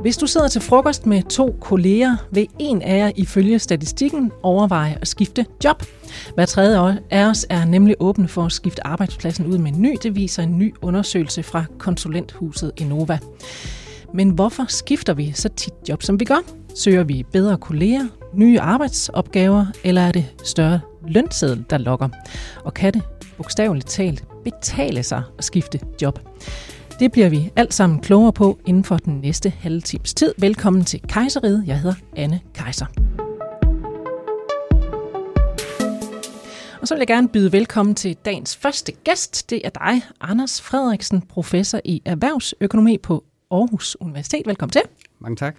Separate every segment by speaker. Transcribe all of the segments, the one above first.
Speaker 1: Hvis du sidder til frokost med to kolleger, vil en af jer ifølge statistikken overveje at skifte job. Hver tredje af os er nemlig åbne for at skifte arbejdspladsen ud med en ny. Det viser en ny undersøgelse fra konsulenthuset Innova. Men hvorfor skifter vi så tit job, som vi gør? Søger vi bedre kolleger, nye arbejdsopgaver, eller er det større lønseddel, der lokker? Og kan det bogstaveligt talt betale sig at skifte job? Det bliver vi alt sammen klogere på inden for den næste halve times tid. Velkommen til Kejseriet. Jeg hedder Anne Kejser. Og så vil jeg gerne byde velkommen til dagens første gæst. Det er dig, Anders Frederiksen, professor i erhvervsøkonomi på Aarhus Universitet. Velkommen til.
Speaker 2: Mange tak.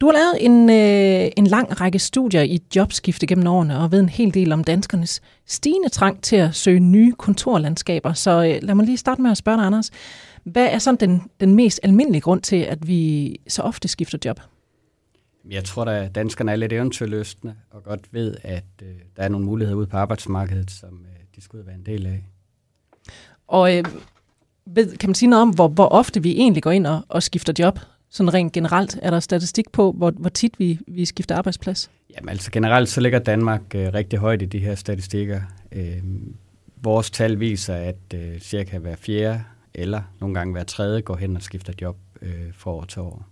Speaker 1: Du har lavet en, øh, en lang række studier i jobskifte gennem årene og ved en hel del om danskernes stigende trang til at søge nye kontorlandskaber. Så øh, lad mig lige starte med at spørge dig, Anders. Hvad er sådan den, den mest almindelige grund til, at vi så ofte skifter job?
Speaker 2: Jeg tror, at danskerne er lidt eventyrløsende og godt ved, at øh, der er nogle muligheder ude på arbejdsmarkedet, som øh, de skulle være en del af.
Speaker 1: Og øh, ved, kan man sige noget om, hvor, hvor ofte vi egentlig går ind og, og skifter job? Sådan rent generelt, er der statistik på, hvor, hvor tit vi, vi skifter arbejdsplads?
Speaker 2: Jamen altså generelt så ligger Danmark øh, rigtig højt i de her statistikker. Øh, vores tal viser, at øh, cirka hver fjerde eller nogle gange hver tredje går hen og skifter job øh, fra år til år.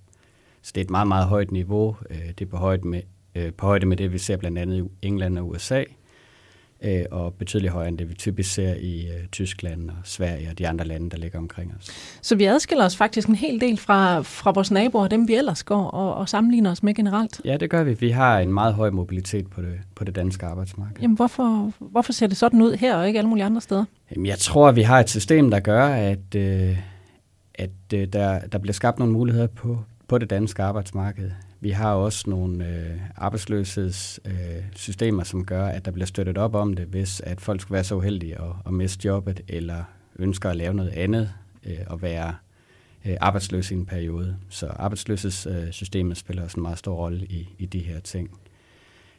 Speaker 2: Så det er et meget, meget højt niveau. Øh, det er på højde, med, øh, på højde med det, vi ser blandt andet i England og USA, øh, og betydeligt højere end det, vi typisk ser i øh, Tyskland og Sverige og de andre lande, der ligger omkring os.
Speaker 1: Så vi adskiller os faktisk en hel del fra, fra vores naboer, dem vi ellers går og, og sammenligner os med generelt?
Speaker 2: Ja, det gør vi. Vi har en meget høj mobilitet på det, på det danske arbejdsmarked.
Speaker 1: Jamen, hvorfor, hvorfor ser det sådan ud her og ikke alle mulige andre steder?
Speaker 2: Jamen, jeg tror, vi har et system, der gør, at, øh, at øh, der, der bliver skabt nogle muligheder på, på det danske arbejdsmarked. Vi har også nogle øh, arbejdsløshedssystemer, øh, som gør, at der bliver støttet op om det, hvis at folk skulle være så uheldige at, at miste jobbet, eller ønsker at lave noget andet øh, og være øh, arbejdsløs i en periode. Så arbejdsløshedssystemet spiller også en meget stor rolle i, i de her ting.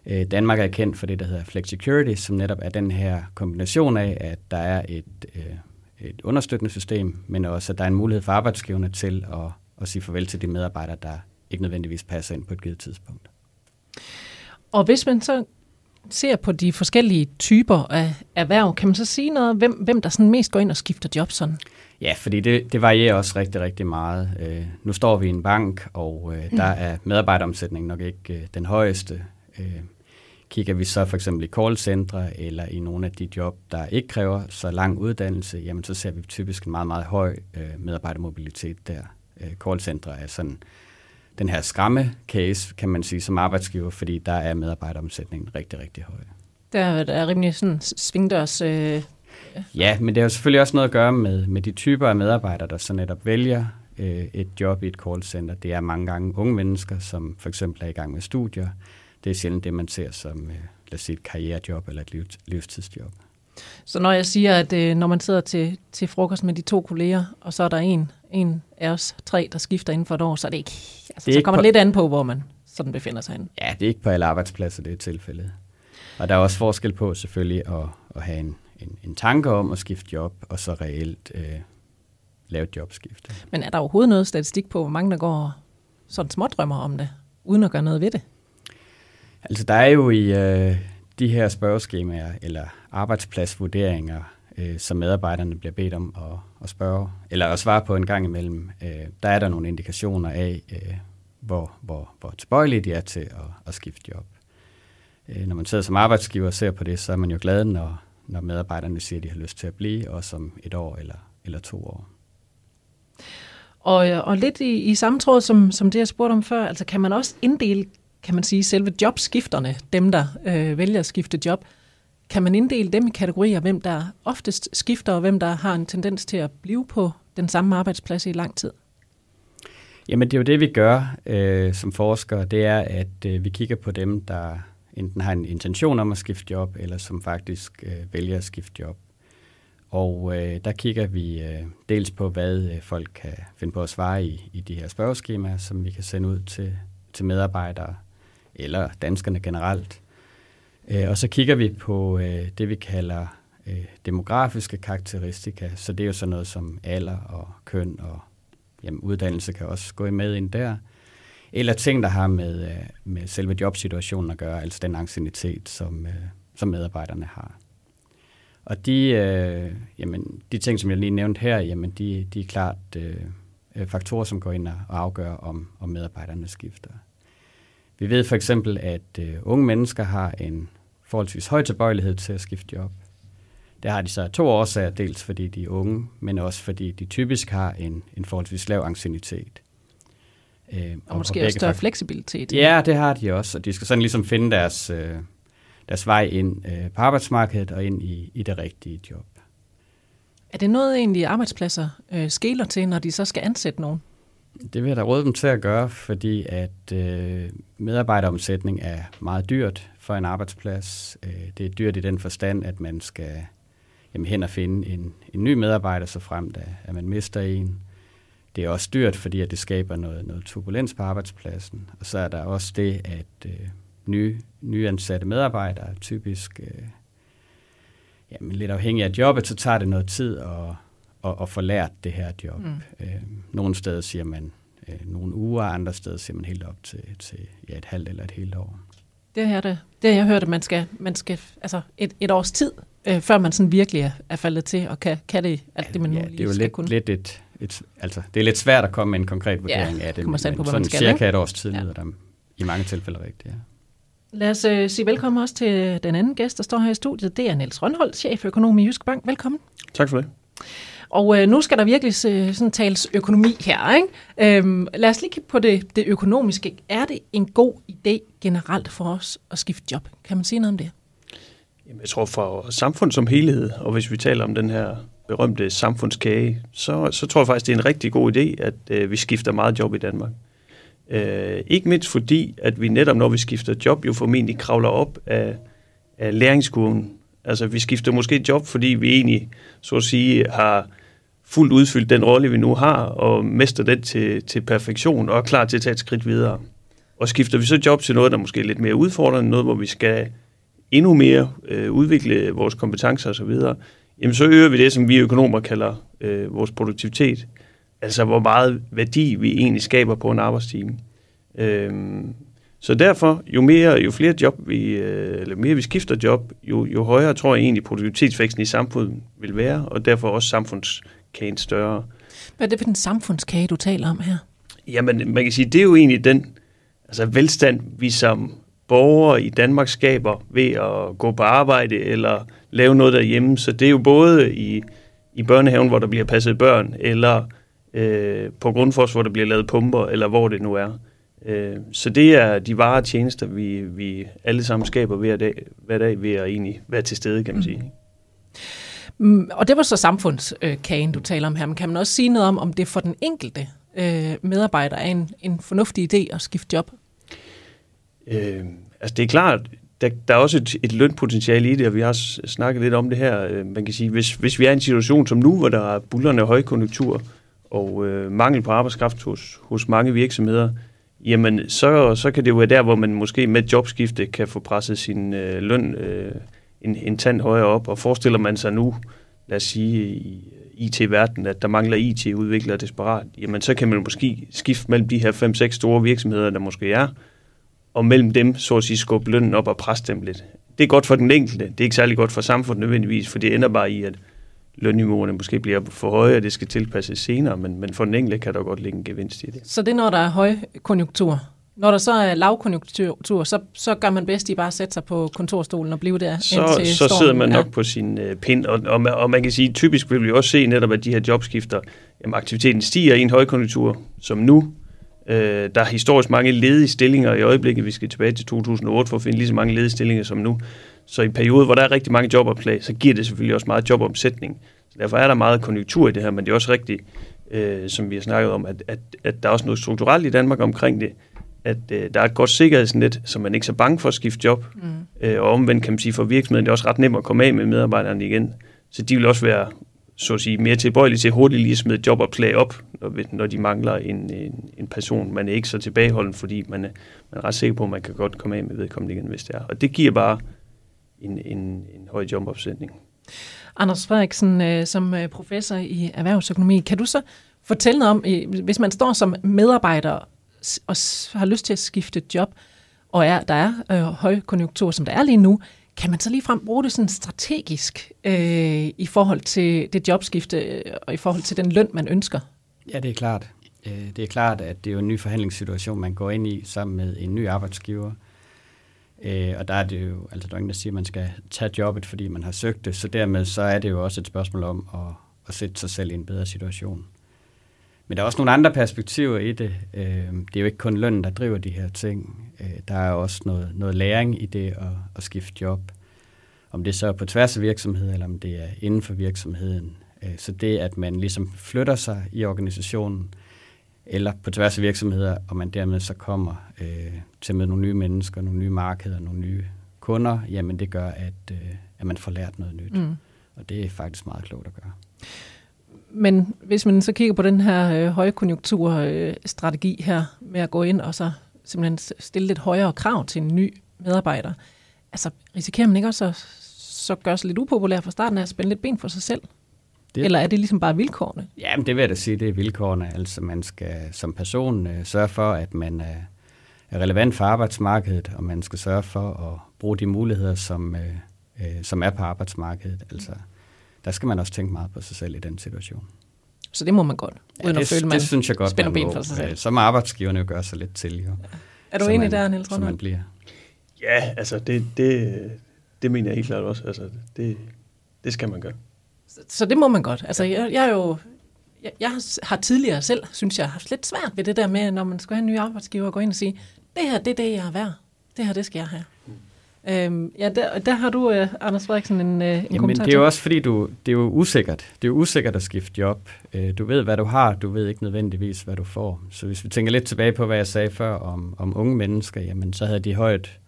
Speaker 2: Øh, Danmark er kendt for det, der hedder Flexicurity, som netop er den her kombination af, at der er et, øh, et understøttende system, men også, at der er en mulighed for arbejdsgiverne til at, at sige farvel til de medarbejdere, der ikke nødvendigvis passer ind på et givet tidspunkt.
Speaker 1: Og hvis man så ser på de forskellige typer af erhverv, kan man så sige noget hvem, hvem der sådan mest går ind og skifter job sådan?
Speaker 2: Ja, fordi det, det varierer også rigtig, rigtig meget. Øh, nu står vi i en bank, og øh, der mm. er medarbejderomsætningen nok ikke øh, den højeste. Øh, kigger vi så for eksempel i callcentre eller i nogle af de job, der ikke kræver så lang uddannelse, jamen så ser vi typisk en meget, meget høj øh, medarbejdermobilitet der. Øh, callcentre er sådan den her skræmme case, kan man sige, som arbejdsgiver, fordi der er medarbejderomsætningen rigtig, rigtig høj.
Speaker 1: Der er, der er rimelig sådan svingdørs... Øh...
Speaker 2: Ja, men det har jo selvfølgelig også noget at gøre med, med de typer af medarbejdere, der så netop vælger øh, et job i et callcenter. Det er mange gange unge mennesker, som for eksempel er i gang med studier. Det er sjældent det, man ser som øh, lad os sige, et karrierejob eller et liv, livstidsjob.
Speaker 1: Så når jeg siger, at øh, når man sidder til, til frokost med de to kolleger, og så er der en, en af os tre, der skifter inden for et år, så er det ikke... Altså, det er så ikke kommer på, det lidt an på, hvor man sådan befinder sig henne.
Speaker 2: Ja, det er ikke på alle arbejdspladser, det er tilfældet. Og der er også forskel på selvfølgelig at, at have en, en, en tanke om at skifte job, og så reelt øh, lave et jobskift.
Speaker 1: Men er der overhovedet noget statistik på, hvor mange der går sådan smådrømmer om det, uden at gøre noget ved det?
Speaker 2: Altså, der er jo i øh, de her spørgeskemaer, eller arbejdspladsvurderinger, øh, som medarbejderne bliver bedt om at, at spørge, eller at svare på en gang imellem, øh, der er der nogle indikationer af, øh, hvor, hvor, hvor tilbøjelige de er til at, at skifte job. Øh, når man sidder som arbejdsgiver og ser på det, så er man jo glad, når, når medarbejderne siger, at de har lyst til at blive, også om et år eller, eller to år.
Speaker 1: Og, og lidt i, i samme tråd som, som det, jeg spurgte om før, altså kan man også inddele, kan man sige, selve jobskifterne, dem der øh, vælger at skifte job, kan man inddele dem i kategorier, hvem der oftest skifter, og hvem der har en tendens til at blive på den samme arbejdsplads i lang tid?
Speaker 2: Jamen det er jo det, vi gør øh, som forskere. Det er, at øh, vi kigger på dem, der enten har en intention om at skifte job, eller som faktisk øh, vælger at skifte job. Og øh, der kigger vi øh, dels på, hvad øh, folk kan finde på at svare i, i de her spørgeskemaer, som vi kan sende ud til, til medarbejdere eller danskerne generelt. Øh, og så kigger vi på øh, det, vi kalder øh, demografiske karakteristika. Så det er jo sådan noget som alder og køn og jamen, uddannelse kan også gå med ind der. Eller ting, der har med, med selve jobsituationen at gøre, altså den ancienitet, som, som medarbejderne har. Og de, øh, jamen, de ting, som jeg lige nævnte her, jamen, de, de er klart øh, faktorer, som går ind og afgør, om, om medarbejderne skifter. Vi ved for eksempel, at øh, unge mennesker har en forholdsvis høj tilbøjelighed til at skifte job. Der har de så to årsager, dels fordi de er unge, men også fordi de typisk har en, en forholdsvis lav ancienitet.
Speaker 1: Øh, og, og måske også større fleksibilitet.
Speaker 2: Ja, det har de også, og de skal sådan ligesom finde deres, øh, deres vej ind øh, på arbejdsmarkedet og ind i, i det rigtige job.
Speaker 1: Er det noget egentlig arbejdspladser øh, skæler til, når de så skal ansætte nogen?
Speaker 2: Det vil jeg da råde dem til at gøre, fordi at øh, medarbejderomsætning er meget dyrt for en arbejdsplads. Øh, det er dyrt i den forstand, at man skal jamen, hen og finde en, en ny medarbejder, så frem da, øh, at man mister en. Det er også dyrt, fordi at det skaber noget, noget turbulens på arbejdspladsen. Og så er der også det, at øh, nye, nyansatte medarbejdere typisk, øh, jamen, lidt afhængig af jobbet, så tager det noget tid at, at, at få lært det her job. Mm. Øh, nogle steder siger man øh, nogle uger, andre steder siger man helt op til, til ja, et halvt eller et helt år.
Speaker 1: Det har det, det har jeg hørt, at man skal, man skal altså et, et års tid, øh, før man sådan virkelig er, er faldet til, og kan, kan det alt det, man ja, nu lige
Speaker 2: det er jo
Speaker 1: skal
Speaker 2: lidt,
Speaker 1: kunne.
Speaker 2: lidt et, et, altså, det er lidt svært at komme med en konkret vurdering
Speaker 1: ja,
Speaker 2: af det,
Speaker 1: men, men
Speaker 2: på, sådan skal, cirka ikke? et års tid ja. lyder der i mange tilfælde rigtigt. Ja.
Speaker 1: Lad os uh, sige velkommen også til den anden gæst, der står her i studiet. Det er Niels Rønholdt, cheføkonom i Jysk Bank. Velkommen.
Speaker 3: Tak for det.
Speaker 1: Og øh, nu skal der virkelig se, sådan tales økonomi her. Ikke? Øhm, lad os lige kigge på det, det økonomiske. Er det en god idé generelt for os at skifte job? Kan man sige noget om det?
Speaker 3: Jamen, jeg tror for samfundet som helhed, og hvis vi taler om den her berømte samfundskage, så, så tror jeg faktisk, det er en rigtig god idé, at øh, vi skifter meget job i Danmark. Øh, ikke mindst fordi, at vi netop når vi skifter job, jo formentlig kravler op af, af læringskurven. Altså vi skifter måske job, fordi vi egentlig, så at sige, har fuldt udfyldt den rolle, vi nu har, og mester den til, til perfektion, og er klar til at tage et skridt videre. Og skifter vi så job til noget, der måske er lidt mere udfordrende, noget, hvor vi skal endnu mere øh, udvikle vores kompetencer osv., jamen så øger vi det, som vi økonomer kalder øh, vores produktivitet. Altså hvor meget værdi vi egentlig skaber på en arbejdstime. Øh, så derfor, jo mere, jo flere job vi, øh, eller mere vi skifter job, jo, jo højere tror jeg egentlig produktivitetsvæksten i samfundet vil være, og derfor også samfunds samfundskagen større.
Speaker 1: Hvad er det for den samfundskage, du taler om her?
Speaker 3: Jamen, man kan sige, det er jo egentlig den altså velstand, vi som borgere i Danmark skaber ved at gå på arbejde eller lave noget derhjemme. Så det er jo både i, i børnehaven, hvor der bliver passet børn, eller øh, på grundfors, hvor der bliver lavet pumper, eller hvor det nu er. Øh, så det er de varer og tjenester, vi, vi alle sammen skaber hver dag, hver dag ved at egentlig være til stede, kan man sige.
Speaker 1: Mm, Mm, og det var så samfundskagen, du taler om her. Men kan man også sige noget om, om det for den enkelte øh, medarbejder er en, en fornuftig idé at skifte job?
Speaker 3: Øh, altså det er klart, der, der er også et, et lønpotentiale i det, og vi har snakket lidt om det her. Øh, man kan sige, hvis, hvis vi er i en situation som nu, hvor der er bullerne højkonjunktur og øh, mangel på arbejdskraft hos, hos mange virksomheder, jamen så, så kan det jo være der, hvor man måske med jobskifte kan få presset sin øh, løn øh, en, en tand højere op. Og forestiller man sig nu, lad os sige i IT-verdenen, at der mangler IT-udviklere desperat, jamen så kan man måske skifte mellem de her 5-6 store virksomheder, der måske er, og mellem dem, så at sige, skubbe lønnen op og presse dem lidt. Det er godt for den enkelte. Det er ikke særlig godt for samfundet nødvendigvis, for det ender bare i, at lønniveauerne måske bliver for høje, og det skal tilpasses senere, men, men for den enkelte kan der godt ligge en gevinst i det.
Speaker 1: Så det er, når der er høj konjunktur? Når der så er lavkonjunktur, så, så gør man bedst i bare at sætte sig på kontorstolen og blive der
Speaker 3: Så, så stormen. sidder man nok ja. på sin uh, pind, og, og, man, og man kan sige, typisk vil vi også se netop, at de her jobskifter, jamen aktiviteten stiger i en højkonjunktur, som nu, Øh, der er historisk mange ledige stillinger i øjeblikket. Vi skal tilbage til 2008 for at finde lige så mange ledige stillinger som nu. Så i perioder, hvor der er rigtig mange jobopslag, så giver det selvfølgelig også meget jobomsætning. Så derfor er der meget konjunktur i det her, men det er også rigtigt, øh, som vi har snakket om, at, at, at der er også noget strukturelt i Danmark omkring det, at øh, der er et godt sikkerhedsnet, så man ikke er så bange for at skifte job. Mm. Øh, og omvendt kan man sige, for virksomheden det er også ret nemt at komme af med medarbejderne igen. Så de vil også være så at sige, mere tilbøjelige til hurtigt lige at smide jobopslag op, når, når de mangler en, en, en person. Man er ikke så tilbageholden, fordi man er, man er ret sikker på, at man kan godt komme af med vedkommende igen, hvis det er. Og det giver bare en, en, en høj jobopsætning.
Speaker 1: Anders Frederiksen, øh, som øh, professor i erhvervsøkonomi, kan du så Fortæl noget om, hvis man står som medarbejder og har lyst til at skifte job, og er, der er øh, højkonjunktur, som der er lige nu, kan man så ligefrem bruge det sådan strategisk øh, i forhold til det jobskifte øh, og i forhold til den løn, man ønsker?
Speaker 2: Ja, det er klart. Øh, det er klart, at det er jo en ny forhandlingssituation, man går ind i sammen med en ny arbejdsgiver. Øh, og der er det jo, altså der er ingen, der siger, at man skal tage jobbet, fordi man har søgt det, så dermed så er det jo også et spørgsmål om at, at sætte sig selv i en bedre situation. Men der er også nogle andre perspektiver i det. Øh, det er jo ikke kun lønnen, der driver de her ting. Der er også noget, noget læring i det at, at skifte job. Om det så er på tværs af virksomheden, eller om det er inden for virksomheden. Så det, at man ligesom flytter sig i organisationen, eller på tværs af virksomheder, og man dermed så kommer øh, til med nogle nye mennesker, nogle nye markeder, nogle nye kunder, jamen det gør, at, øh, at man får lært noget nyt. Mm. Og det er faktisk meget klogt at gøre.
Speaker 1: Men hvis man så kigger på den her øh, højkonjunkturstrategi øh, her, med at gå ind og så simpelthen stille lidt højere krav til en ny medarbejder, altså risikerer man ikke også at så gøre sig lidt upopulær fra starten af at spænde lidt ben for sig selv? Det, Eller er det ligesom bare vilkårene?
Speaker 2: Ja, men det vil jeg da sige, det er vilkårene. Altså man skal som person øh, sørge for, at man er, er relevant for arbejdsmarkedet, og man skal sørge for at bruge de muligheder, som, øh, øh, som er på arbejdsmarkedet. Altså, der skal man også tænke meget på sig selv i den situation.
Speaker 1: Så det må man godt, uden ja, det, at føle, man
Speaker 2: det synes jeg godt,
Speaker 1: spænder ben for sig selv.
Speaker 2: Så må arbejdsgiverne jo gøre sig lidt til. Jo.
Speaker 1: Er du enig der, Niels
Speaker 2: Rønner? man bliver.
Speaker 3: Ja, altså det, det, det mener jeg helt klart også. Altså, det, det skal man gøre.
Speaker 1: Så det må man godt. Altså, jeg, jeg er jo... Jeg, jeg har tidligere selv, synes jeg, haft lidt svært ved det der med, når man skal have en ny arbejdsgiver, og gå ind og sige, det her, det er det, jeg er værd. Det her, det skal jeg have. Øhm, ja, der, der har du, uh, Anders Frederiksen, en, uh, en Jamen, kommentar
Speaker 2: det er jo også fordi, du, det er jo usikkert. Det er jo usikkert at skifte job. Uh, du ved, hvad du har, du ved ikke nødvendigvis, hvad du får. Så hvis vi tænker lidt tilbage på, hvad jeg sagde før om, om unge mennesker, jamen så havde de højt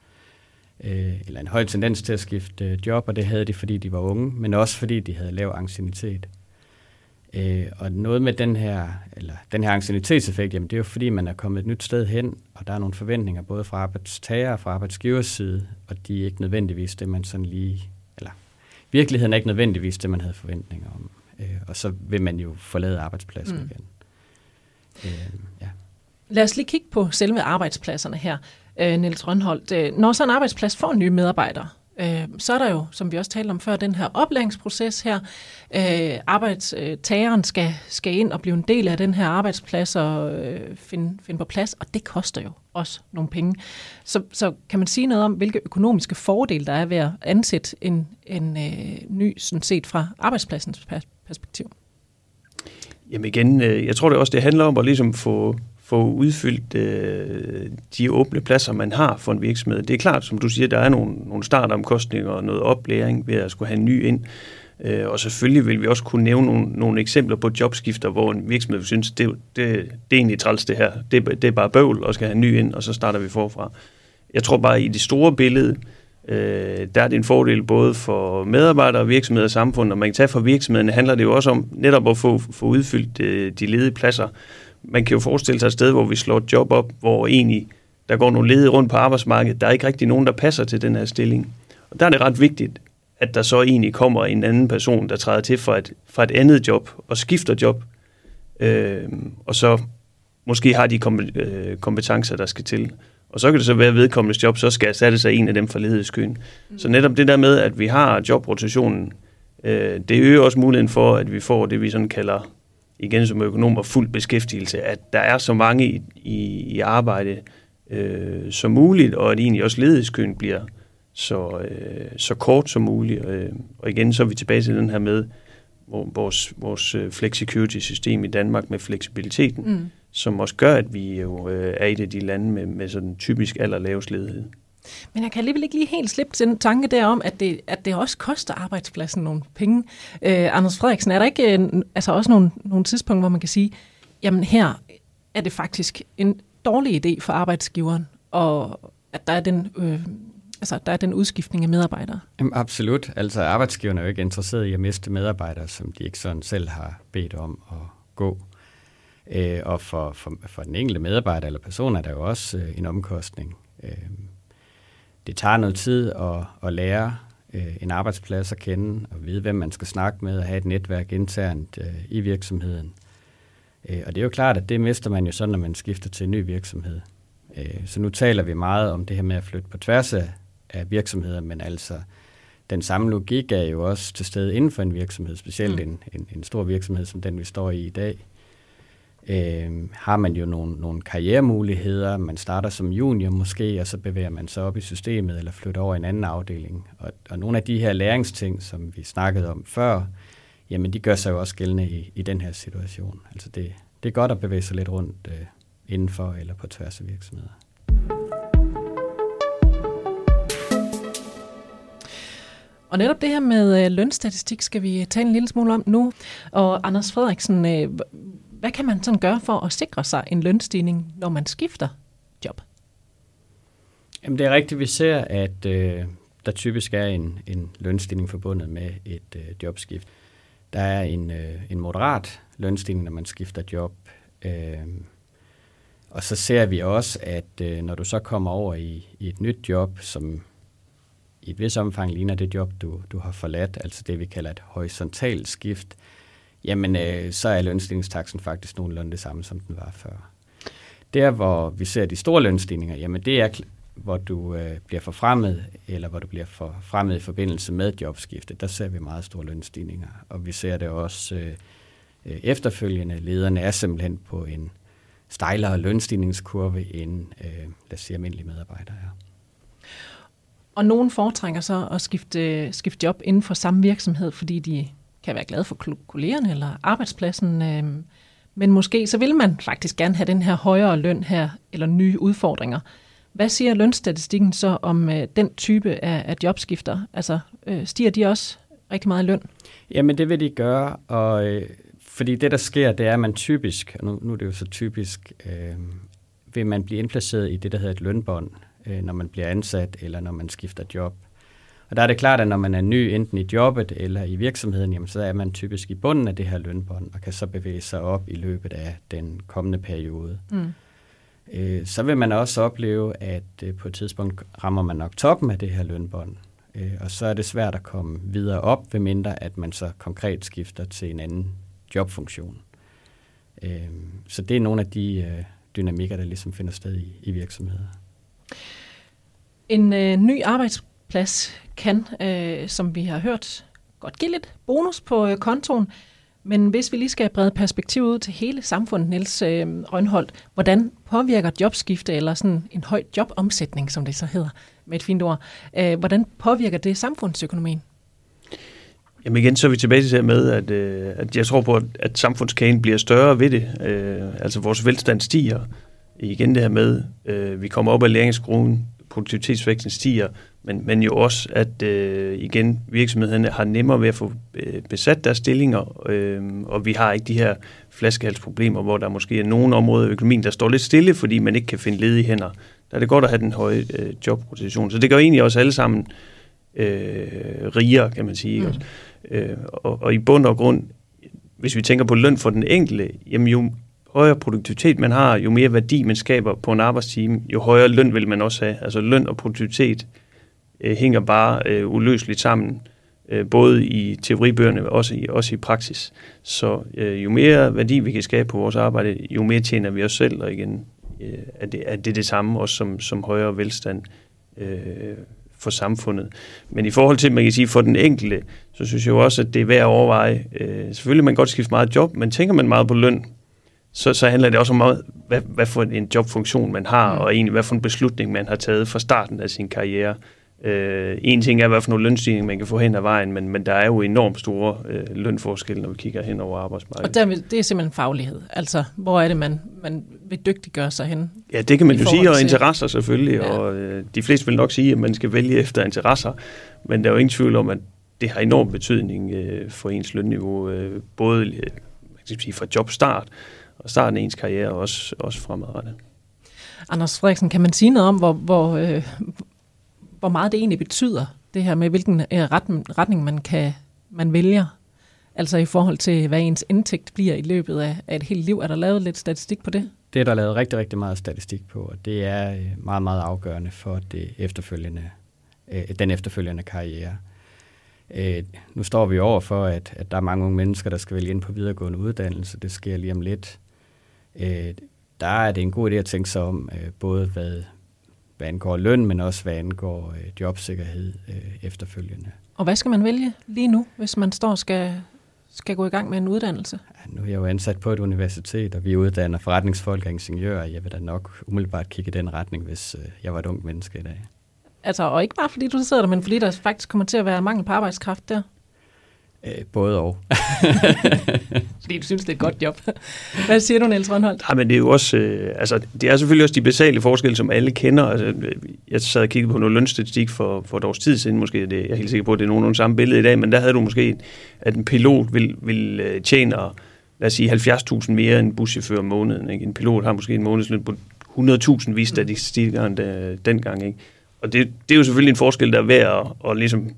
Speaker 2: øh, eller en høj tendens til at skifte øh, job, og det havde de, fordi de var unge, men også fordi de havde lav ancienitet. Øh, og noget med den her, eller den her ancienitetseffekt, jamen det er jo fordi, man er kommet et nyt sted hen, og der er nogle forventninger både fra arbejdstager og fra arbejdsgivers side, og de er ikke nødvendigvis det, man sådan lige, eller virkeligheden er ikke nødvendigvis det, man havde forventninger om. Øh, og så vil man jo forlade arbejdspladsen mm. igen.
Speaker 1: Øh, ja. Lad os lige kigge på selve arbejdspladserne her øh, Niels Rønholdt. Øh, når så en arbejdsplads får nye medarbejdere, øh, så er der jo, som vi også talte om før, den her oplæringsproces her. Øh, arbejdstageren øh, skal, skal ind og blive en del af den her arbejdsplads og øh, finde, finde på plads, og det koster jo også nogle penge. Så, så kan man sige noget om, hvilke økonomiske fordele der er ved at ansætte en, en øh, ny, sådan set fra arbejdspladsens perspektiv?
Speaker 3: Jamen igen, øh, jeg tror det også, det handler om at ligesom få, få udfyldt øh, de åbne pladser, man har for en virksomhed. Det er klart, som du siger, der er nogle, nogle startomkostninger og noget oplæring ved at skulle have en ny ind. Øh, og selvfølgelig vil vi også kunne nævne nogle, nogle eksempler på jobskifter, hvor en virksomhed synes, det, det, det er egentlig træls det her. Det, det er bare bøvl og skal have en ny ind, og så starter vi forfra. Jeg tror bare, i det store billede, øh, der er det en fordel både for medarbejdere, virksomheder og samfund, og man kan tage for virksomhederne, handler det jo også om netop at få, få udfyldt øh, de ledige pladser, man kan jo forestille sig et sted, hvor vi slår et job op, hvor egentlig der går nogle ledige rundt på arbejdsmarkedet. Der er ikke rigtig nogen, der passer til den her stilling. Og der er det ret vigtigt, at der så egentlig kommer en anden person, der træder til fra et, fra et andet job og skifter job. Øh, og så måske har de øh, kompetencer, der skal til. Og så kan det så være, at vedkommende job så skal erstatte sig en af dem fra ledighedskøen. Mm. Så netop det der med, at vi har jobrotationen, øh, det øger også muligheden for, at vi får det, vi sådan kalder igen som økonom og fuld beskæftigelse, at der er så mange i, i, i arbejde øh, som muligt, og at egentlig også ledighedskøen bliver så, øh, så kort som muligt. Øh, og igen så er vi tilbage til den her med vores, vores øh, flexicurity-system i Danmark med fleksibiliteten, mm. som også gør, at vi jo øh, er et af de lande med, med sådan typisk allerlavest ledighed.
Speaker 1: Men jeg kan alligevel ikke lige helt slippe til en tanke derom, at det, at det også koster arbejdspladsen nogle penge. Øh, Anders Frederiksen, er der ikke øh, altså også nogle, nogle tidspunkter, hvor man kan sige, jamen her er det faktisk en dårlig idé for arbejdsgiveren, og at der er den, øh, altså, der er den udskiftning af medarbejdere?
Speaker 2: Jamen, absolut. Altså arbejdsgiverne er jo ikke interesseret i at miste medarbejdere, som de ikke sådan selv har bedt om at gå. Øh, og for, for, for den enkelte medarbejder eller person er der jo også øh, en omkostning. Øh, det tager noget tid at, at lære øh, en arbejdsplads at kende, og vide, hvem man skal snakke med, og have et netværk internt øh, i virksomheden. Øh, og det er jo klart, at det mister man jo så, når man skifter til en ny virksomhed. Øh, så nu taler vi meget om det her med at flytte på tværs af, af virksomheder, men altså den samme logik er jo også til stede inden for en virksomhed, specielt mm. en, en, en stor virksomhed som den, vi står i i dag. Øh, har man jo nogle, nogle karrieremuligheder. Man starter som junior måske, og så bevæger man sig op i systemet eller flytter over i en anden afdeling. Og, og nogle af de her læringsting, som vi snakkede om før, jamen de gør sig jo også gældende i, i den her situation. Altså det, det er godt at bevæge sig lidt rundt øh, indenfor eller på tværs af virksomheder.
Speaker 1: Og netop det her med øh, lønstatistik skal vi tale en lille smule om nu. Og Anders Frederiksen, øh, hvad kan man sådan gøre for at sikre sig en lønstigning, når man skifter job?
Speaker 2: Jamen det er rigtigt, vi ser, at øh, der typisk er en, en lønstigning forbundet med et øh, jobskift. Der er en, øh, en moderat lønstigning, når man skifter job. Øh, og så ser vi også, at øh, når du så kommer over i, i et nyt job, som i et vis omfang ligner det job, du, du har forladt, altså det vi kalder et horisontalt skift, jamen øh, så er lønstigningstaksen faktisk nogenlunde det samme, som den var før. Der, hvor vi ser de store lønstigninger, jamen det er, hvor du øh, bliver forfremmet, eller hvor du bliver forfremmet i forbindelse med jobskifte. Der ser vi meget store lønstigninger, og vi ser det også øh, øh, efterfølgende. Lederne er simpelthen på en stejlere lønstigningskurve end, øh, lad os sige, almindelige medarbejdere er.
Speaker 1: Og nogen foretrækker så at skifte, skifte job inden for samme virksomhed, fordi de kan være glad for kollegerne eller arbejdspladsen. Øh, men måske så vil man faktisk gerne have den her højere løn her, eller nye udfordringer. Hvad siger lønstatistikken så om øh, den type af, af jobskifter? Altså, øh, stiger de også rigtig meget i løn?
Speaker 2: Jamen, det vil de gøre, og øh, fordi det, der sker, det er, at man typisk, og nu, nu er det jo så typisk, øh, vil man blive indplaceret i det, der hedder et lønbånd, øh, når man bliver ansat, eller når man skifter job. Og der er det klart, at når man er ny, enten i jobbet eller i virksomheden, jamen, så er man typisk i bunden af det her lønbånd, og kan så bevæge sig op i løbet af den kommende periode. Mm. Øh, så vil man også opleve, at øh, på et tidspunkt rammer man nok toppen af det her lønbånd, øh, og så er det svært at komme videre op, ved mindre at man så konkret skifter til en anden jobfunktion. Øh, så det er nogle af de øh, dynamikker, der ligesom finder sted i, i virksomheder.
Speaker 1: En øh, ny arbejdsplads kan, øh, som vi har hørt, godt give lidt bonus på øh, kontoen. Men hvis vi lige skal brede perspektiv ud til hele samfundet, Niels øh, Rønholdt, hvordan påvirker jobskifte, eller sådan en høj jobomsætning, som det så hedder med et fint ord, øh, hvordan påvirker det samfundsøkonomien?
Speaker 3: Jamen igen, så er vi tilbage til det med, at, øh, at jeg tror på, at, at samfundskagen bliver større ved det. Øh, altså vores velstand stiger. Igen det her med, øh, vi kommer op af læringsgruen, produktivitetsvæksten stiger, men, men jo også, at øh, igen virksomhederne har nemmere ved at få øh, besat deres stillinger, øh, og vi har ikke de her flaskehalsproblemer, hvor der måske er nogle områder i økonomien, der står lidt stille, fordi man ikke kan finde ledige hænder. Der er det godt at have den høje øh, jobrotation. Så det gør egentlig også alle sammen øh, rigere, kan man sige. Mm. Øh, og, og i bund og grund, hvis vi tænker på løn for den enkelte, jamen jo højere produktivitet man har, jo mere værdi man skaber på en arbejdstime, jo højere løn vil man også have. Altså løn og produktivitet øh, hænger bare øh, uløseligt sammen, øh, både i teoribøgerne, og også i, også i praksis. Så øh, jo mere værdi vi kan skabe på vores arbejde, jo mere tjener vi os selv, og igen øh, er, det, er det det samme også som, som højere velstand øh, for samfundet. Men i forhold til, man kan sige, for den enkelte, så synes jeg jo også, at det er værd at overveje. Øh, selvfølgelig man kan godt skifte meget job, men tænker man meget på løn, så, så handler det også om, hvad, hvad for en jobfunktion man har, mm. og egentlig hvad for en beslutning man har taget fra starten af sin karriere. Øh, en ting er, hvad for nogle lønstigninger man kan få hen ad vejen, men, men der er jo enormt store øh, lønforskelle, når vi kigger hen over arbejdsmarkedet.
Speaker 1: Og der, det er simpelthen faglighed. Altså, hvor er det, man, man vil dygtiggøre sig hen?
Speaker 3: Ja, det kan man jo sige, og interesser selvfølgelig, ja. og øh, de fleste vil nok sige, at man skal vælge efter interesser, men der er jo ingen tvivl om, at det har enorm betydning øh, for ens lønniveau, øh, både øh, man kan sige, fra jobstart, starten af ens karriere, og også, også fremadrettet.
Speaker 1: Anders Frederiksen, kan man sige noget om, hvor, hvor, øh, hvor meget det egentlig betyder, det her med, hvilken øh, retning man, kan, man vælger? Altså i forhold til, hvad ens indtægt bliver i løbet af, af et helt liv. Er der lavet lidt statistik på det?
Speaker 2: Det er der lavet rigtig, rigtig meget statistik på, og det er øh, meget, meget afgørende for det efterfølgende, øh, den efterfølgende karriere. Øh, nu står vi over for, at, at der er mange unge mennesker, der skal vælge ind på videregående uddannelse. Det sker lige om lidt. Øh, der er det en god idé at tænke sig om, øh, både hvad, hvad angår løn, men også hvad angår øh, jobsikkerhed øh, efterfølgende.
Speaker 1: Og hvad skal man vælge lige nu, hvis man står og skal, skal gå i gang med en uddannelse?
Speaker 2: Ja, nu er jeg jo ansat på et universitet, og vi uddanner forretningsfolk og ingeniører. Jeg vil da nok umiddelbart kigge i den retning, hvis øh, jeg var et ung menneske i dag.
Speaker 1: Altså, og ikke bare fordi du sidder der, men fordi der faktisk kommer til at være mangel på arbejdskraft der?
Speaker 2: Øh, både og.
Speaker 1: Fordi du synes, det er et godt job. Hvad siger du, Niels Rønholdt?
Speaker 3: Ja, men det er jo også, øh, altså, det er selvfølgelig også de basale forskelle, som alle kender. Altså, jeg sad og kiggede på noget lønstatistik for, for et års tid siden, måske, det, jeg er helt sikker på, at det er nogenlunde samme billede i dag, men der havde du måske, at en pilot vil, vil øh, tjene, lad os sige, 70.000 mere end en buschauffør om måneden. Ikke? En pilot har måske en månedsløn på 100.000 vis statistikere dengang. Ikke? Og det, det er jo selvfølgelig en forskel, der er værd at, at ligesom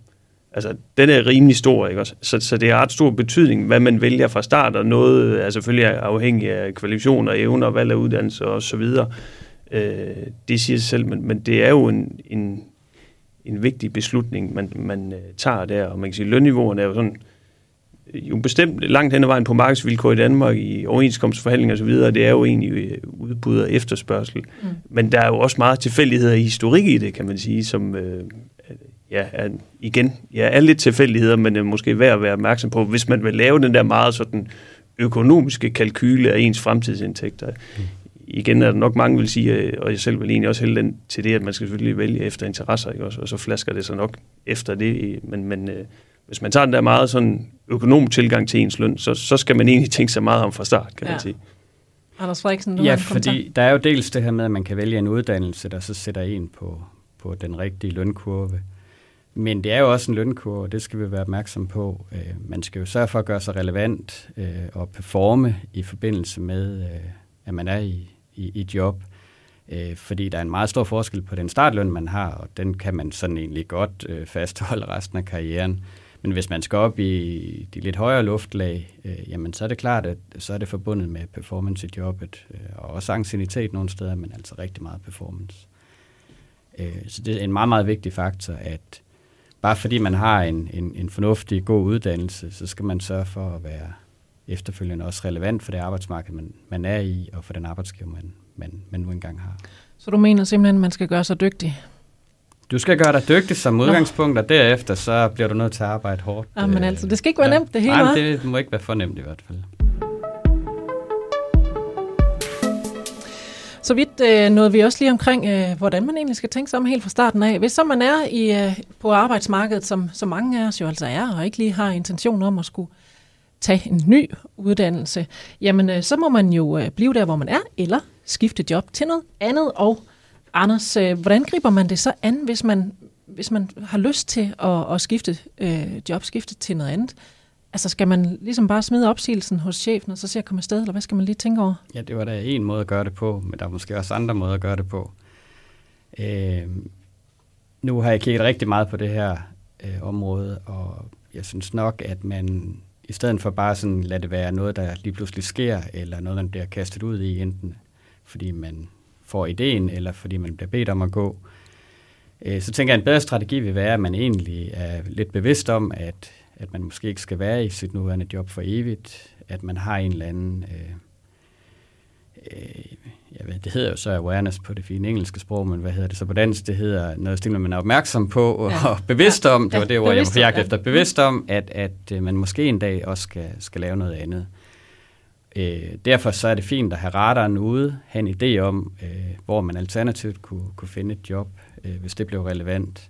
Speaker 3: altså, den er rimelig stor, ikke også? Så, så det har ret stor betydning, hvad man vælger fra start, og noget er selvfølgelig afhængig af kvalifikationer, evner, valg af uddannelse og så videre. Øh, det siger sig selv, men, men det er jo en, en, en vigtig beslutning, man, man uh, tager der, og man kan sige, lønniveauerne er jo sådan, jo bestemt langt hen ad vejen på markedsvilkår i Danmark, i overenskomstforhandlinger osv., det er jo egentlig øh, udbud og efterspørgsel. Mm. Men der er jo også meget tilfældigheder i historik i det, kan man sige, som øh, ja, er, igen, ja, er lidt tilfældigheder, men er måske værd at være opmærksom på, hvis man vil lave den der meget sådan økonomiske kalkyle af ens fremtidsindtægter. Mm. Igen er der nok mange vil sige, og jeg selv vil egentlig også hælde den til det, at man skal selvfølgelig vælge efter interesser, ikke også? og så flasker det så nok efter det. Men, men øh, hvis man tager den der meget sådan økonom tilgang til ens løn, så, så skal man egentlig tænke sig meget om fra start, kan ja. man sige.
Speaker 1: Anders Frederiksen,
Speaker 2: du Ja, fordi der er jo dels det her med, at man kan vælge en uddannelse, der så sætter en på, på den rigtige lønkurve. Men det er jo også en lønkurve, og det skal vi være opmærksom på. Øh, man skal jo sørge for at gøre sig relevant øh, og performe i forbindelse med, øh, at man er i, i, i job. Øh, fordi der er en meget stor forskel på den startløn, man har, og den kan man sådan egentlig godt øh, fastholde resten af karrieren. Men hvis man skal op i de lidt højere luftlag, øh, jamen så er det klart, at så er det forbundet med performance i jobbet, og også angstinitet nogle steder, men altså rigtig meget performance. så det er en meget, meget vigtig faktor, at bare fordi man har en, en, en fornuftig, god uddannelse, så skal man sørge for at være efterfølgende også relevant for det arbejdsmarked, man, man er i, og for den arbejdsgiver, man, man, man nu engang har.
Speaker 1: Så du mener simpelthen, at man skal gøre sig dygtig?
Speaker 2: Du skal gøre dig dygtig som udgangspunkt, og derefter så bliver du nødt til at arbejde hårdt.
Speaker 1: Ja, men altså, det skal ikke være ja. nemt, det hele. Nej,
Speaker 2: det må ikke være for nemt i hvert fald.
Speaker 1: Så vidt øh, nåede vi også lige omkring, øh, hvordan man egentlig skal tænke sig om helt fra starten af. Hvis så man er i, øh, på arbejdsmarkedet, som, som mange af os jo altså er, og ikke lige har intention om at skulle tage en ny uddannelse, jamen øh, så må man jo øh, blive der, hvor man er, eller skifte job til noget andet. Og Anders, øh, hvordan griber man det så an, hvis man, hvis man har lyst til at, at skifte øh, job, skifte til noget andet? Altså skal man ligesom bare smide opsigelsen hos chefen, og så se at komme afsted, eller hvad skal man lige tænke over?
Speaker 2: Ja, det var da en måde at gøre det på, men der er måske også andre måder at gøre det på. Øh, nu har jeg kigget rigtig meget på det her øh, område, og jeg synes nok, at man i stedet for bare sådan lade det være noget, der lige pludselig sker, eller noget, man bliver kastet ud i, enten fordi man får ideen, eller fordi man bliver bedt om at gå, øh, så tænker jeg, at en bedre strategi vil være, at man egentlig er lidt bevidst om, at at man måske ikke skal være i sit nuværende job for evigt, at man har en eller anden, øh, øh, jeg ved, det hedder jo så awareness på det fine engelske sprog, men hvad hedder det så på dansk? Det hedder noget stil, man er opmærksom på og ja. bevidst om, det var det ord, jeg var på jagt efter, bevidst om, at, at øh, man måske en dag også skal, skal lave noget andet. Øh, derfor så er det fint at have radaren ude, have en idé om, øh, hvor man alternativt kunne, kunne finde et job, øh, hvis det blev relevant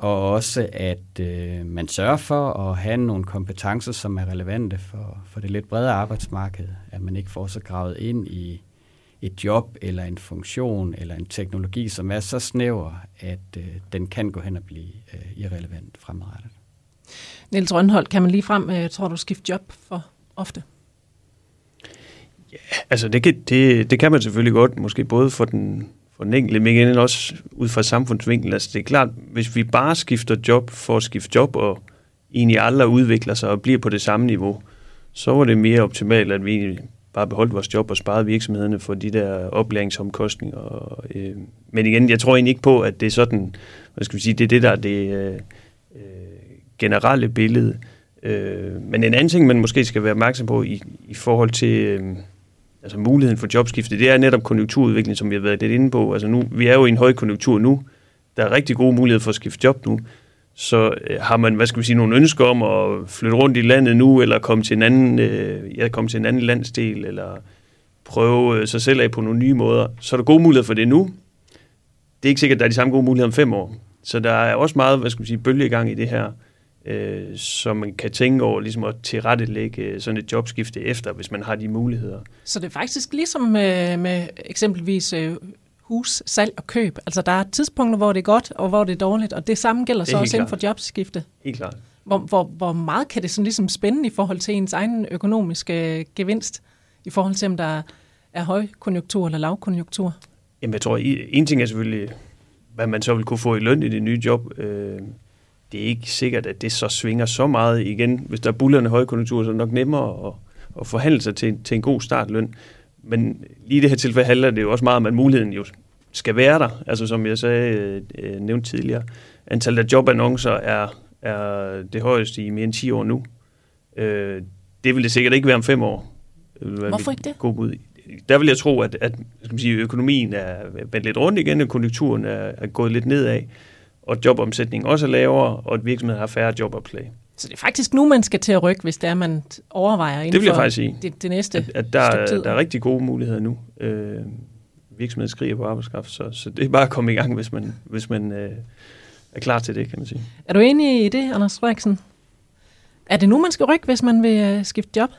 Speaker 2: og også at øh, man sørger for at have nogle kompetencer, som er relevante for, for det lidt bredere arbejdsmarked, at man ikke får så gravet ind i et job eller en funktion eller en teknologi, som er så snæver, at øh, den kan gå hen og blive øh, irrelevant fremadrettet.
Speaker 1: Niels Rønholdt, kan man lige frem, øh, tror du, skifte job for ofte?
Speaker 3: Ja, altså det kan, det, det kan man selvfølgelig godt, måske både for den for den enkelte, men igen også ud fra samfundsvinkel. Altså det er klart, hvis vi bare skifter job for at skifte job, og egentlig aldrig udvikler sig og bliver på det samme niveau, så var det mere optimalt, at vi egentlig bare beholdt vores job og sparede virksomhederne for de der oplæringsomkostninger. Og, øh, men igen, jeg tror egentlig ikke på, at det er sådan, hvad skal vi sige, det er det der det øh, øh, generelle billede. Øh, men en anden ting, man måske skal være opmærksom på i, i forhold til... Øh, altså muligheden for jobskifte, det er netop konjunkturudvikling, som vi har været lidt inde på. Altså nu, vi er jo i en høj konjunktur nu. Der er rigtig gode muligheder for at skifte job nu. Så øh, har man, hvad skal vi sige, nogle ønsker om at flytte rundt i landet nu, eller komme til en anden, øh, ja, komme til en anden landsdel, eller prøve øh, sig selv af på nogle nye måder, så er der gode muligheder for det nu. Det er ikke sikkert, at der er de samme gode muligheder om fem år. Så der er også meget, hvad skal vi sige, bølgegang i det her øh, som man kan tænke over ligesom at tilrettelægge øh, sådan et jobskifte efter, hvis man har de muligheder.
Speaker 1: Så det er faktisk ligesom med, med eksempelvis øh, hus, salg og køb. Altså der er tidspunkter, hvor det er godt, og hvor det er dårligt, og det samme gælder så også inden for jobskifte.
Speaker 3: Helt klart.
Speaker 1: Hvor, hvor, hvor meget kan det sådan ligesom spænde i forhold til ens egen økonomiske gevinst, i forhold til om der er højkonjunktur eller lavkonjunktur?
Speaker 3: Jamen jeg tror, en ting er selvfølgelig, hvad man så vil kunne få i løn i det nye job. Øh, det er ikke sikkert, at det så svinger så meget igen. Hvis der er bullerne højkonjunktur, så er det nok nemmere at, at forhandle sig til, til en god startløn. Men lige i det her tilfælde handler det jo også meget om, at muligheden jo skal være der. Altså som jeg sagde, øh, nævnt tidligere, antallet af jobannoncer er, er det højeste i mere end 10 år nu. Øh, det vil det sikkert ikke være om fem år.
Speaker 1: Hvorfor ikke det?
Speaker 3: God ud. Der vil jeg tro, at, at skal man sige, økonomien er vendt lidt rundt igen, og konjunkturen er, er gået lidt nedad og jobomsætningen også er lavere, og at virksomheden har færre jobopslag.
Speaker 1: Så det er faktisk nu, man skal til at rykke, hvis det er, man overvejer inden
Speaker 3: det vil jeg faktisk sige.
Speaker 1: Det, det næste
Speaker 3: at, at der, tid. der er rigtig gode muligheder nu. Øh, virksomheden skriger på arbejdskraft, så, så det er bare at komme i gang, hvis man, hvis man øh, er klar til det, kan man sige.
Speaker 1: Er du enig i det, Anders Frederiksen? Er det nu, man skal rykke, hvis man vil øh, skifte job?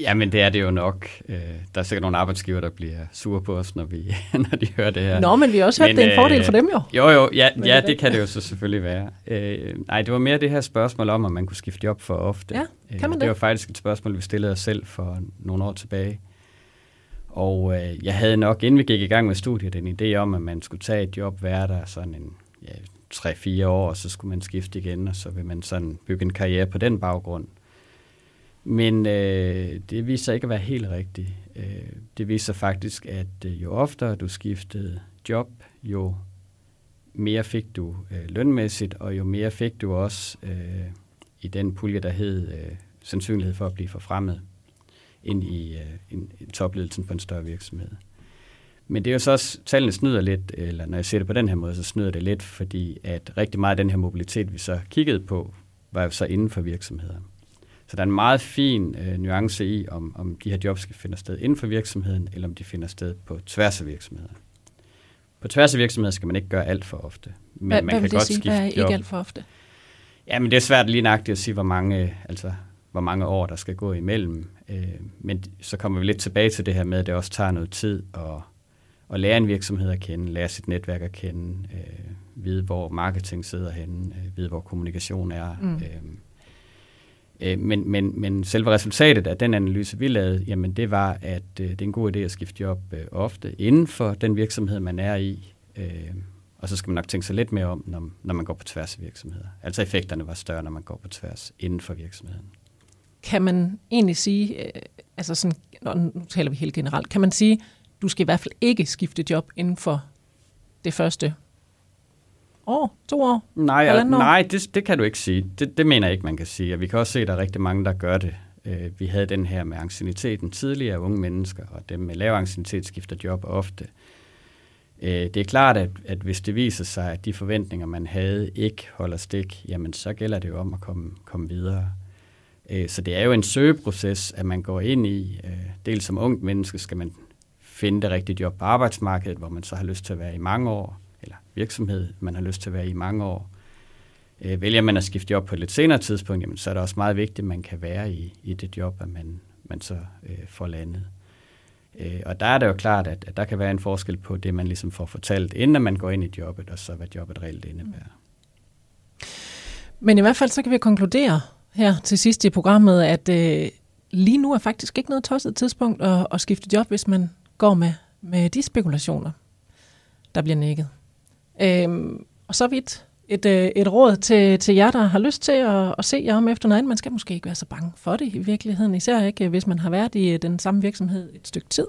Speaker 2: Ja, men det er det jo nok. Øh, der er sikkert nogle arbejdsgiver, der bliver sure på os, når, vi, når de hører det her.
Speaker 1: Nå, men vi har også hørt, men, det er en fordel øh, for dem jo.
Speaker 2: Jo, jo, ja, ja det, det kan det jo så selvfølgelig være. Øh, nej, det var mere det her spørgsmål om, om man kunne skifte job for ofte.
Speaker 1: Ja, kan man
Speaker 2: det? Det var faktisk et spørgsmål, vi stillede os selv for nogle år tilbage. Og øh, jeg havde nok, inden vi gik i gang med studiet, en idé om, at man skulle tage et job, være der sådan en ja, 3-4 år, og så skulle man skifte igen, og så vil man sådan bygge en karriere på den baggrund. Men øh, det viser ikke at være helt rigtigt. Øh, det viser faktisk, at øh, jo oftere du skiftede job, jo mere fik du øh, lønmæssigt, og jo mere fik du også øh, i den pulje, der hed øh, sandsynlighed for at blive forfremmet ind i øh, en, en topledelsen på en større virksomhed. Men det er jo så også, tallene snyder lidt, eller når jeg ser det på den her måde, så snyder det lidt, fordi at rigtig meget af den her mobilitet, vi så kiggede på, var jo så inden for virksomheder. Så der er en meget fin øh, nuance i, om, om de her jobs skal finde sted inden for virksomheden, eller om de finder sted på tværs af virksomheder. På tværs af virksomheder skal man ikke gøre alt for ofte.
Speaker 1: Men hvad, man hvad kan godt sige, skifte hvad er ikke job. alt for ofte?
Speaker 2: Ja, men det er svært lige nøjagtigt at sige, hvor mange, altså, hvor mange år, der skal gå imellem. Øh, men så kommer vi lidt tilbage til det her med, at det også tager noget tid at, at lære en virksomhed at kende, lære sit netværk at kende, øh, vide, hvor marketing sidder henne, øh, vide, hvor kommunikation er. Mm. Øh, Øh, men, men, men selve resultatet af den analyse, vi lavede, jamen det var, at øh, det er en god idé at skifte job øh, ofte inden for den virksomhed, man er i. Øh, og så skal man nok tænke sig lidt mere om, når, når man går på tværs af virksomheder. Altså effekterne var større, når man går på tværs inden for virksomheden.
Speaker 1: Kan man egentlig sige, øh, altså sådan, nu taler vi helt generelt, kan man sige, du skal i hvert fald ikke skifte job inden for det første år, to år,
Speaker 2: Nej, år? nej det, det kan du ikke sige. Det, det mener jeg ikke, man kan sige. Og vi kan også se, at der er rigtig mange, der gør det. Øh, vi havde den her med ancieniteten tidligere, unge mennesker, og dem med lav ancienitet skifter job ofte. Øh, det er klart, at, at hvis det viser sig, at de forventninger, man havde, ikke holder stik, jamen så gælder det jo om at komme, komme videre. Øh, så det er jo en søgeproces, at man går ind i. Dels som ungt menneske skal man finde det rigtige job på arbejdsmarkedet, hvor man så har lyst til at være i mange år virksomhed, man har lyst til at være i mange år. Øh, vælger man at skifte job på et lidt senere tidspunkt, jamen, så er det også meget vigtigt, at man kan være i, i det job, at man, man så øh, får landet. Øh, og der er det jo klart, at, at der kan være en forskel på det, man ligesom får fortalt, inden man går ind i jobbet, og så hvad jobbet reelt indebærer. Mm.
Speaker 1: Men i hvert fald så kan vi konkludere her til sidst i programmet, at øh, lige nu er faktisk ikke noget tosset tidspunkt at, at skifte job, hvis man går med, med de spekulationer, der bliver nækket. Øhm, og så vidt et, øh, et råd til, til jer, der har lyst til at, at se jer om efter noget andet. Man skal måske ikke være så bange for det i virkeligheden, især ikke øh, hvis man har været i øh, den samme virksomhed et stykke tid.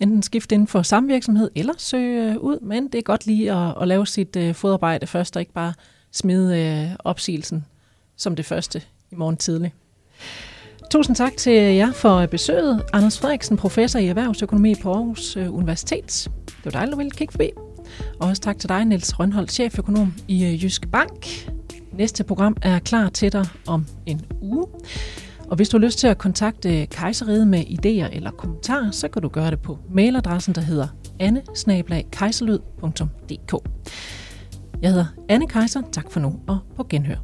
Speaker 1: Enten skifte inden for samme virksomhed eller søge øh, ud, men det er godt lige at, at lave sit uh, fodarbejde først, og ikke bare smide uh, opsigelsen som det første i morgen tidlig. Tusind tak til jer for besøget. Anders Frederiksen, professor i erhvervsøkonomi på Aarhus Universitet. Det var dejligt, du ville kigge forbi. Og også tak til dig, Niels Rønholdt, cheføkonom i Jyske Jysk Bank. Næste program er klar til dig om en uge. Og hvis du har lyst til at kontakte Kejseriet med idéer eller kommentarer, så kan du gøre det på mailadressen, der hedder anne Jeg hedder Anne Kejser. Tak for nu og på genhør.